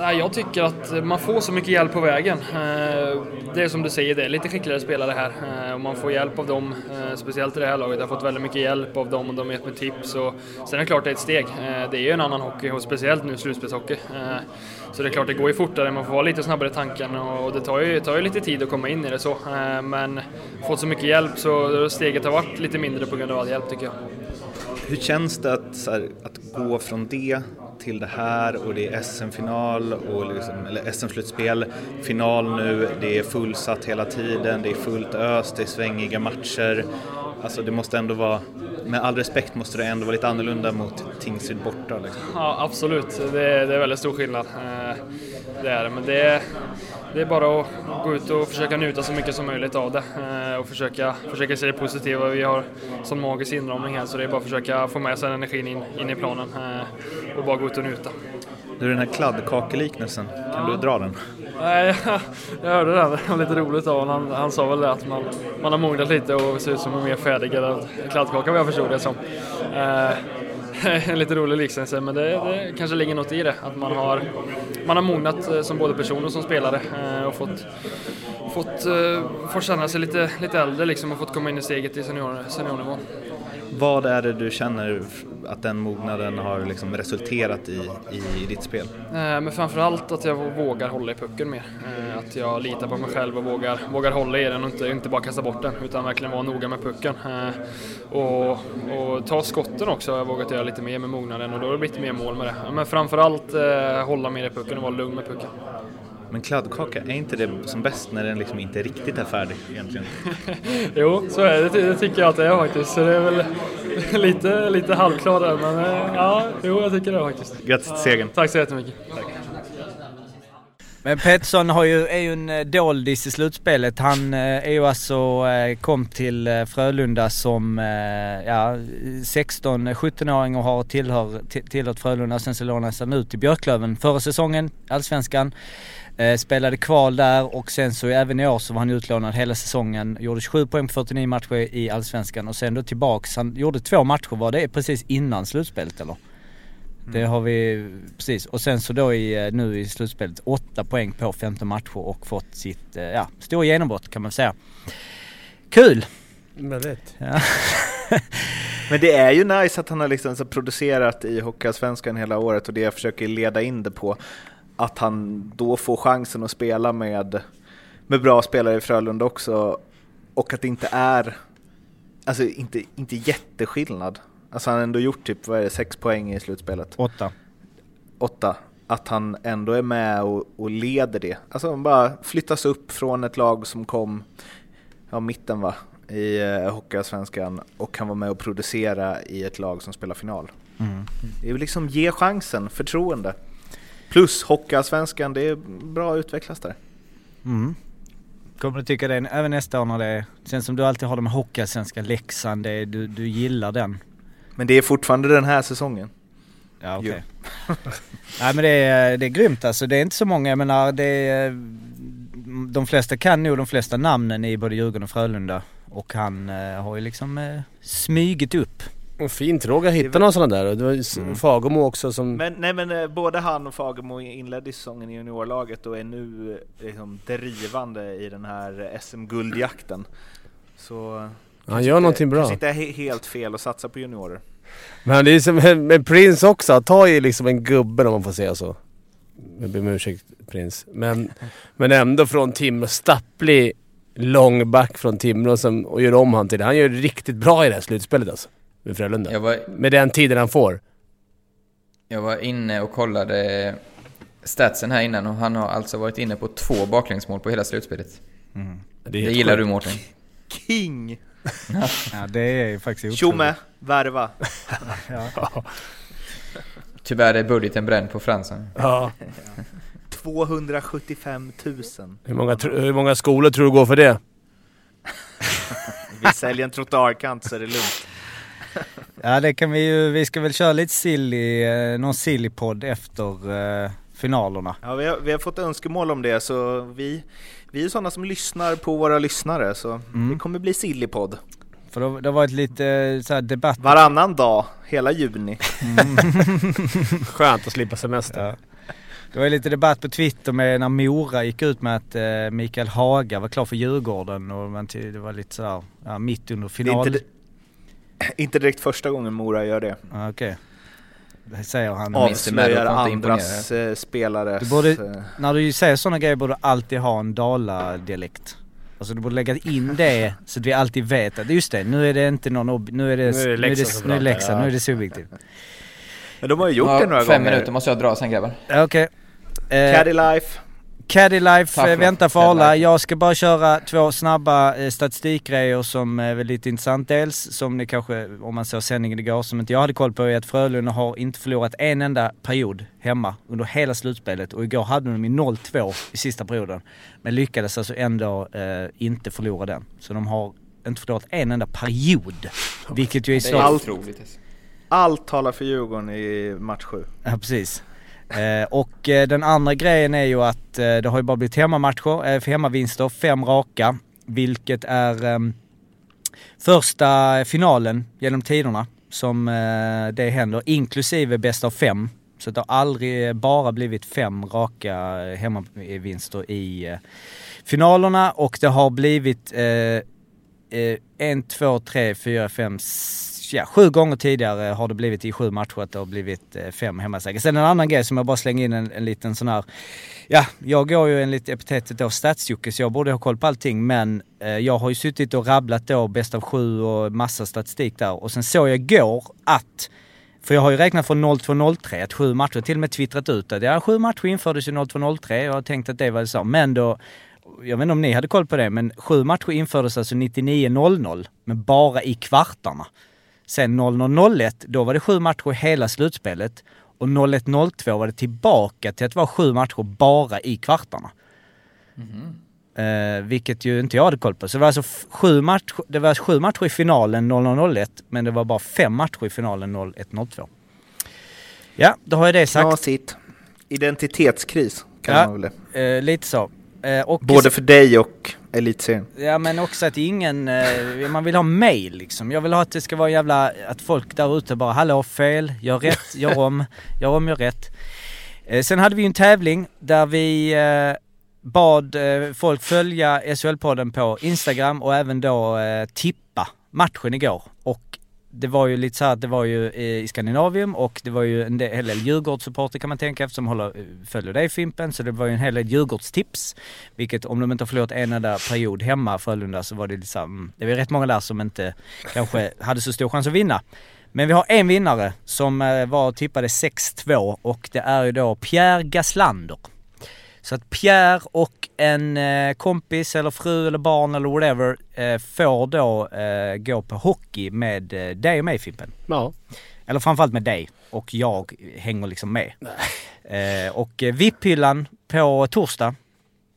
Eh, jag tycker att man får så mycket hjälp på vägen. Eh, det är som du säger, det är lite skickligare spelare här och man får hjälp av dem, speciellt i det här laget. Jag har fått väldigt mycket hjälp av dem och de har gett mig tips. Och sen är det klart det är ett steg. Det är ju en annan hockey och speciellt nu slutspelshockey. Så det är klart det går ju fortare, man får vara lite snabbare i tanken och det tar ju, tar ju lite tid att komma in i det så. Eh, men fått så mycket hjälp så steget har varit lite mindre på grund av all hjälp tycker jag. Hur känns det att, så här, att gå från det till det här och det är SM-final och liksom, eller SM-slutspel, final nu, det är fullsatt hela tiden, det är fullt ös, det är svängiga matcher. Alltså det måste ändå vara, med all respekt måste det ändå vara lite annorlunda mot Tingsryd borta. Liksom. Ja, absolut. Det är, det är väldigt stor skillnad. Eh, Det är. Men det är, det är bara att gå ut och försöka njuta så mycket som möjligt av det eh, och försöka, försöka se det positiva. Vi har sån magisk inramning här så det är bara att försöka få med sig energin in, in i planen eh, och bara gå ut och njuta. Du, den här kladdkakeliknelsen, kan du dra den? Nej, jag, jag hörde det. Det var lite roligt av honom. Han, han sa väl det att man, man har mognat lite och ser ut som en mer färdigare kladdkaka vad jag förstod det som. Eh, en lite rolig liknelse men det, det kanske ligger något i det. Att man har, man har mognat eh, som både person och som spelare eh, och fått, fått, eh, fått känna sig lite, lite äldre liksom och fått komma in i steget i senior, seniornivån. Vad är det du känner att den mognaden har liksom resulterat i, i ditt spel? Eh, Men framförallt att jag vågar hålla i pucken mer. Eh, Att jag litar på mig själv och vågar, vågar hålla i den och inte, inte bara kasta bort den utan verkligen vara noga med pucken. Eh, Och, och ta skotten också har jag vågat göra lite mer med mognaden och då har det blivit mer mål med det. Men framförallt eh, hålla mer i pucken och vara lugn med pucken. Men kladdkaka, är inte det som bäst när den liksom inte riktigt är färdig egentligen? Jo, så är det. Det, tycker jag att det är faktiskt. Så det är väl lite, lite halvklar där men eh, ja, jo jag tycker det faktiskt. Grattis till segern. Tack så jättemycket. Men Pettersson har ju, är ju en eh, doldis i slutspelet. Han eh, är ju alltså, kom till Frölunda som ja, 16-17-åring och har tillhör, ti- tillhört Frölunda. Sen så lånades han ut till Björklöven förra säsongen, Allsvenskan. Eh, spelade kval där och sen så även i år så var han utlånad hela säsongen. Gjorde 27 poäng på 49 matcher i Allsvenskan och sen då tillbaks. Han gjorde två matcher, var det precis innan slutspelet eller? Det har vi, precis. Och sen så då i, eh, nu i slutspelet 8 poäng på 15 matcher och fått sitt, eh, ja, stora genombrott kan man säga. Kul! Väldigt. Ja. Men det är ju nice att han har liksom producerat i Hockeyallsvenskan hela året och det jag försöker leda in det på, att han då får chansen att spela med, med bra spelare i Frölunda också och att det inte är, alltså inte, inte jätteskillnad. Alltså han har ändå gjort typ, vad är det, sex poäng i slutspelet? Åtta. Åtta. Att han ändå är med och, och leder det. Alltså han bara flyttas upp från ett lag som kom, ja mitten va, i eh, Hockeyallsvenskan och kan vara med och producera i ett lag som spelar final. Mm. Det är liksom ge chansen, förtroende. Plus Hockeyallsvenskan, det är bra att utvecklas där. Mm. Kommer du tycka det även nästa år när det är, sen som du alltid har de Hockeyallsvenska Leksand, det är, du, du gillar den? Men det är fortfarande den här säsongen. Ja okej. Nej men det är, det är grymt alltså. Det är inte så många, jag menar det är, De flesta kan nog de flesta namnen i både Djurgården och Frölunda. Och han eh, har ju liksom eh, smygit upp. Och fint Roger att hitta någon sån där. Det var Mm. Fagemo också som... Men, nej, men eh, både han och Fagemo inledde säsongen i juniorlaget och är nu eh, liksom drivande i den här SM-guldjakten. Så... Han gör någonting bra. Kanske inte helt fel att satsa på juniorer. Men det är som med med Prince också, han tar ju liksom en gubbe om man får säga så. Jag ber om ursäkt Prince. Men, men ändå från Timrå, stapplig långback från Timrå som, och gör om han till det. Han gör riktigt bra i det här slutspelet alltså. Med Frölunda. Var, Med den tiden han får. jag var inne och kollade statsen här innan och han har alltså varit inne på två baklängsmål på hela slutspelet. Det är Det, helt gillar sjukt. du Mårten? King! ja, det är faktiskt. Tjomme, värva. ja. Tyvärr är budgeten bränd på Fransson. Ja. 275 000. Hur många, hur många skolor tror du går för det? Vi säljer en trottoarkant så är det lugnt. Ja det kan vi ju, vi ska väl köra lite silly, eh, någon silly-podd efter eh, finalerna. Ja, vi, har, vi har fått önskemål om det så vi, vi är sådana som lyssnar på våra lyssnare så Mm. det kommer bli sillypodd. För det, det har varit lite eh, så här debatt. Varannan dag, hela juni. Skönt att slippa semester. Ja. Det var lite debatt på Twitter med när Mora gick ut med att eh, Mikael Haga var klar för Djurgården och man det var lite sådär, ja, mitt under Det är final. inte, inte direkt första gången Mora gör det. Ja, Okej. Det säger han. Avslöjar andras eh, spelares... Du borde, eh, när du säger sådana grejer borde du alltid ha en Dala-dialekt. Alltså du borde lägga in det så att vi alltid vet att just det, nu är det inte någon ob- nu är det, Nu är det Leksand nu är det, ja. nu är det subjektivt. Men de har ju gjort Ja, det några fem gånger. minuter måste jag dra sen grabbar. Okej. Eh, Caddy Life. Caddy Life Tack, eh, väntar för alla. Jag ska bara köra två snabba eh, statistikgrejer som är väl lite intressant. Dels som ni kanske, om man såg sändningen igår, som inte jag hade koll på, är att Frölunda har inte förlorat en enda period hemma under hela slutspelet och igår hade de i 0-2 i sista perioden. Men lyckades alltså ändå eh, inte förlora den. Så de har inte förlorat en enda period. Vilket ju är Det så... är Allt- otroligt. Allt talar för Djurgården i match 7. Ja precis. Eh, och eh, den andra grejen är ju att eh, det har ju bara blivit hemmamatcher, eh, hemmavinster, fem raka. Vilket är ehm, första finalen genom tiderna som eh, det händer, inklusive bäst av fem. Så det har aldrig eh, bara blivit fem raka eh, hemmavinster i eh, finalerna och det har blivit eh, eh, en, två, tre, fyra, fem, ja, sju gånger tidigare har det blivit i sju matcher att det har blivit eh, fem hemmasegrar. Sen en annan grej som jag bara slänger in en, en liten sån här, ja, jag går ju enligt epitetet då stats så jag borde ha koll på allting men eh, jag har ju suttit och rabblat då bäst av sju och massa statistik där och sen såg jag igår att för jag har ju räknat från 0203 att sju matcher, till och med twittrat ut att ja, sju matcher infördes ju 0203 jag har tänkt att det var så. Men då, jag vet inte om ni hade koll på det, men sju matcher infördes alltså 99.00, men bara i kvartarna. Sen 00.01, då var det sju matcher i hela slutspelet. Och 01.02 var det tillbaka till att vara sju matcher bara i kvartarna. Eh, vilket ju inte jag hade koll på. Så det var alltså sju, match, det var sju matcher i finalen 00.01, men det var bara fem matcher i finalen 01.02. Ja, då har jag det sagt. Knasigt. Identitetskris kan Ja. man väl Eh, lite så. Eh, och Både för dig och elitserien. Ja men också att ingen, eh, man vill ha mail liksom. Jag vill ha att det ska vara jävla, att folk där ute bara hallå fel, gör rätt, gör om, gör om, gör rätt. Eh, sen hade vi ju en tävling där vi eh, bad folk följa SHL-podden på Instagram och även då tippa matchen igår. Och det var ju lite så att det var ju eh, i Skandinavium och det var ju en hel del Djurgårdssupporter kan man tänka eftersom håller, eh, följer dig Fimpen. Så det var ju en hel del Djurgårdstips. Vilket om de inte har förlorat en enda period hemma Frölunda så var det lite mm, det var rätt många där som inte kanske hade så stor chans att vinna. Men vi har en vinnare som eh, var tippade 6-2 och det är ju då Pierre Gaslander. Så att Pierre och en eh, kompis eller fru eller barn eller whatever eh, får då eh, gå på hockey med eh, dig och mig Fimpen. Ja. Eller framförallt med dig och jag hänger liksom med. Eh, och eh, VIP-hyllan på torsdag.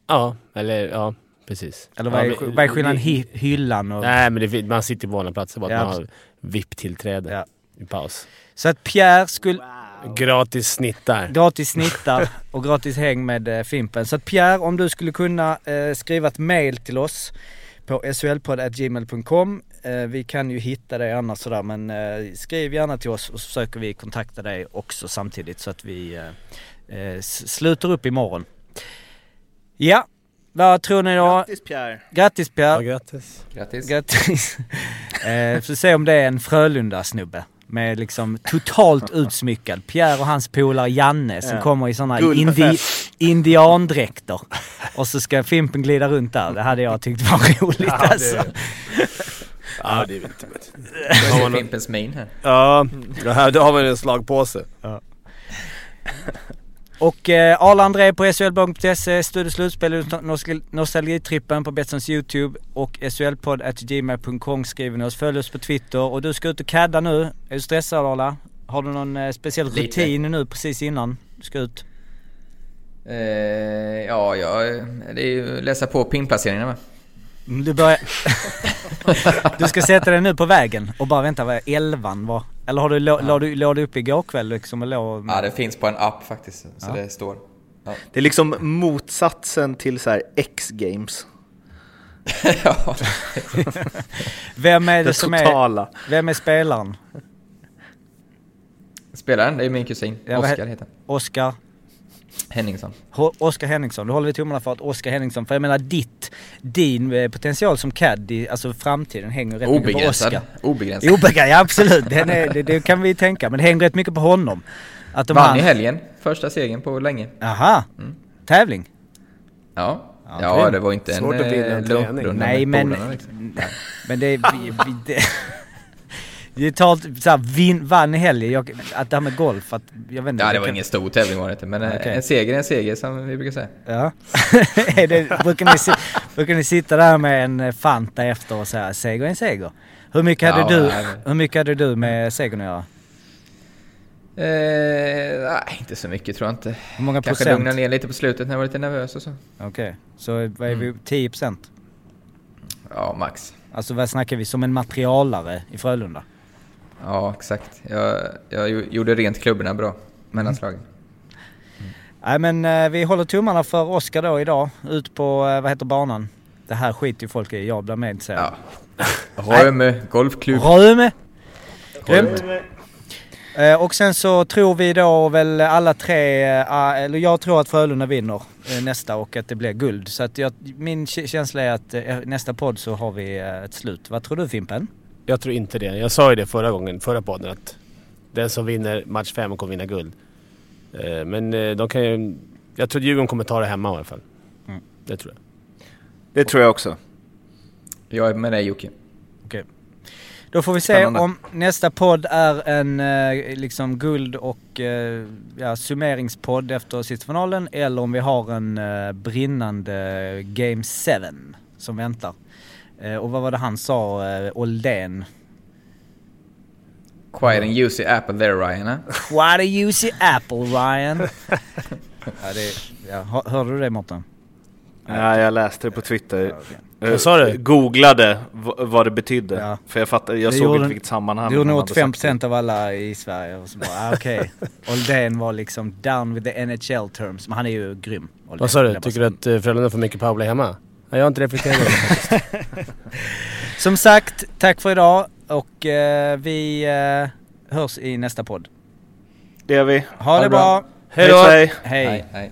Ja, eller ja, precis. Eller vad är, ja, vad är skillnaden hy, hyllan och... Nej men det, man sitter på vanliga platser bara Ja, att man har VIP-tillträde Ja. i paus. Så att Pierre skulle... Gratis snittar. Gratis snittar och gratis häng med eh, Fimpen. Så att Pierre, om du skulle kunna eh, skriva ett mail till oss på solpodd.gmail.com. Eh, vi kan ju hitta dig annars sådär men eh, skriv gärna till oss och så försöker vi kontakta dig också samtidigt så att vi sluter upp imorgon. Ja, vad tror ni då? Grattis Pierre! Grattis Ja, Pierre! grattis. Grattis. Grattis! eh, får se om det är en Frölunda-snubbe. Med liksom totalt utsmyckad. Pierre och hans polare Janne som Ja. kommer i sådana indi indiandräkter. Och så ska Fimpen glida runt där. Det hade jag tyckt var roligt Ja, alltså. det- Ja, det är inte man- Fimpens min här. Ja, det här, då har man en slagpåse. Och Och eh, Arla André på SHLblogg.se, Studio Slutspel, nostal- Nostalgitrippen på Betssons YouTube och SHLpodd.gmail.com skriver ni oss. Följ oss på Twitter och du ska ut och cadda nu. Är du stressad Arla? Har du någon eh, speciell Lite. rutin nu precis innan du ska ut? Eh, ja, ja, det är ju läsa på pinplaceringarna med. Mm, Du börjar... du ska sätta dig nu på vägen och bara vänta vad elvan var? Eller har du, la, la du, la du upp igår kväll liksom och låg... Ja, det finns på en app faktiskt, så Ja. det står. Ja. Det är liksom motsatsen till så här X-games. ja. Vem är det, Det som totala. är... Vem är spelaren? Spelaren, det är min kusin. Ja, Oskar he- heter han. Oskar? Henningsson. Oskar Henningsson. Då håller vi tummarna för att Oskar Henningsson, för jag menar ditt, din eh, potential som caddy, alltså framtiden hänger rätt mycket på Obegränsad. Oskar. Obegränsad. Obegränsad, ja absolut. Den är, det, det kan vi tänka, men det hänger rätt mycket på honom. Att om Vann han- i helgen. Första segern på länge. Aha. Tävling? Ja. Ja, Ja, det var inte Svårt en att en eh, träning. lumprunda Nej men... liksom. Men det är... Vi, vi, det, det tar såhär, vin, vann i helgen. Jag, att det här med golf, att jag vet inte. Ja, det var kan- ingen stor tävling var det inte, men eh, Okej. en seger är en seger som vi brukar säga. Ja. är det, brukar, ni, brukar ni sitta där med en eh, Fanta efter och säga seger är en seger? Hur mycket, Ja, hade, du, nej, hur mycket hade du med segern att göra? Eh, nej, inte så mycket tror jag inte. Hur många Kanske procent? lugna ner lite på slutet när jag var lite nervös och så. Okej, så vad är vi? Mm. 10 procent? Ja, max. Alltså vad snackar vi? Som en materialare i Frölunda? Ja, exakt. Jag, jag gjorde rent klubborna bra mellan slagen. Nej men eh, vi håller tummarna för Oskar då idag. Ut på, eh, vad heter banan? Det här skiter ju folk i, jag blir med så. Ja. Röme Golfklubb. Röme! Grymt! Eh, och sen så tror vi då väl alla tre, eller jag tror att Frölunda vinner nästa och att det blir guld. Så att jag, min känsla är att nästa podd så har vi ett slut. Vad tror du Fimpen? Jag tror inte det. Jag sa ju det förra gången, förra podden att den som vinner match 5 kommer vinna guld. Eh, Men eh, de kan ju... Jag tror Djurgården kommer ta det hemma i alla fall. Mm. Det tror jag. Det tror jag också. Jag är med dig Jocke. Okej. Då får vi se Spännande. om nästa podd är en eh, liksom guld och ja, summeringspodd efter sista eller om vi har en brinnande Game 7 som väntar. Eh, och vad var det han sa, eh, Oldén? Quite an juicy apple there Ryan. eh? What a juicy apple Ryan! ja, det, ja, hör- hörde du det Mårten? Ja, jag läste det på Twitter. Eh, Vad sa du? Googlade vad det betydde. Ja. För jag, fattade, jag Det såg inte vilket sammanhang Det gjorde nog hade sagt 85% av alla i Sverige. Och så bara, ah, okej. Oldén var liksom down with the NHL terms. Men han är ju grym. Oldén, Vad sa du? Tycker du att Frölunda får mycket powerplay hemma? Ja, jag har inte reflekterat över det. Som sagt, tack för idag och eh, vi eh, hörs i nästa podd. Det gör vi. Ha, det bra! Hej då! Hej. Hej! Hej, hej.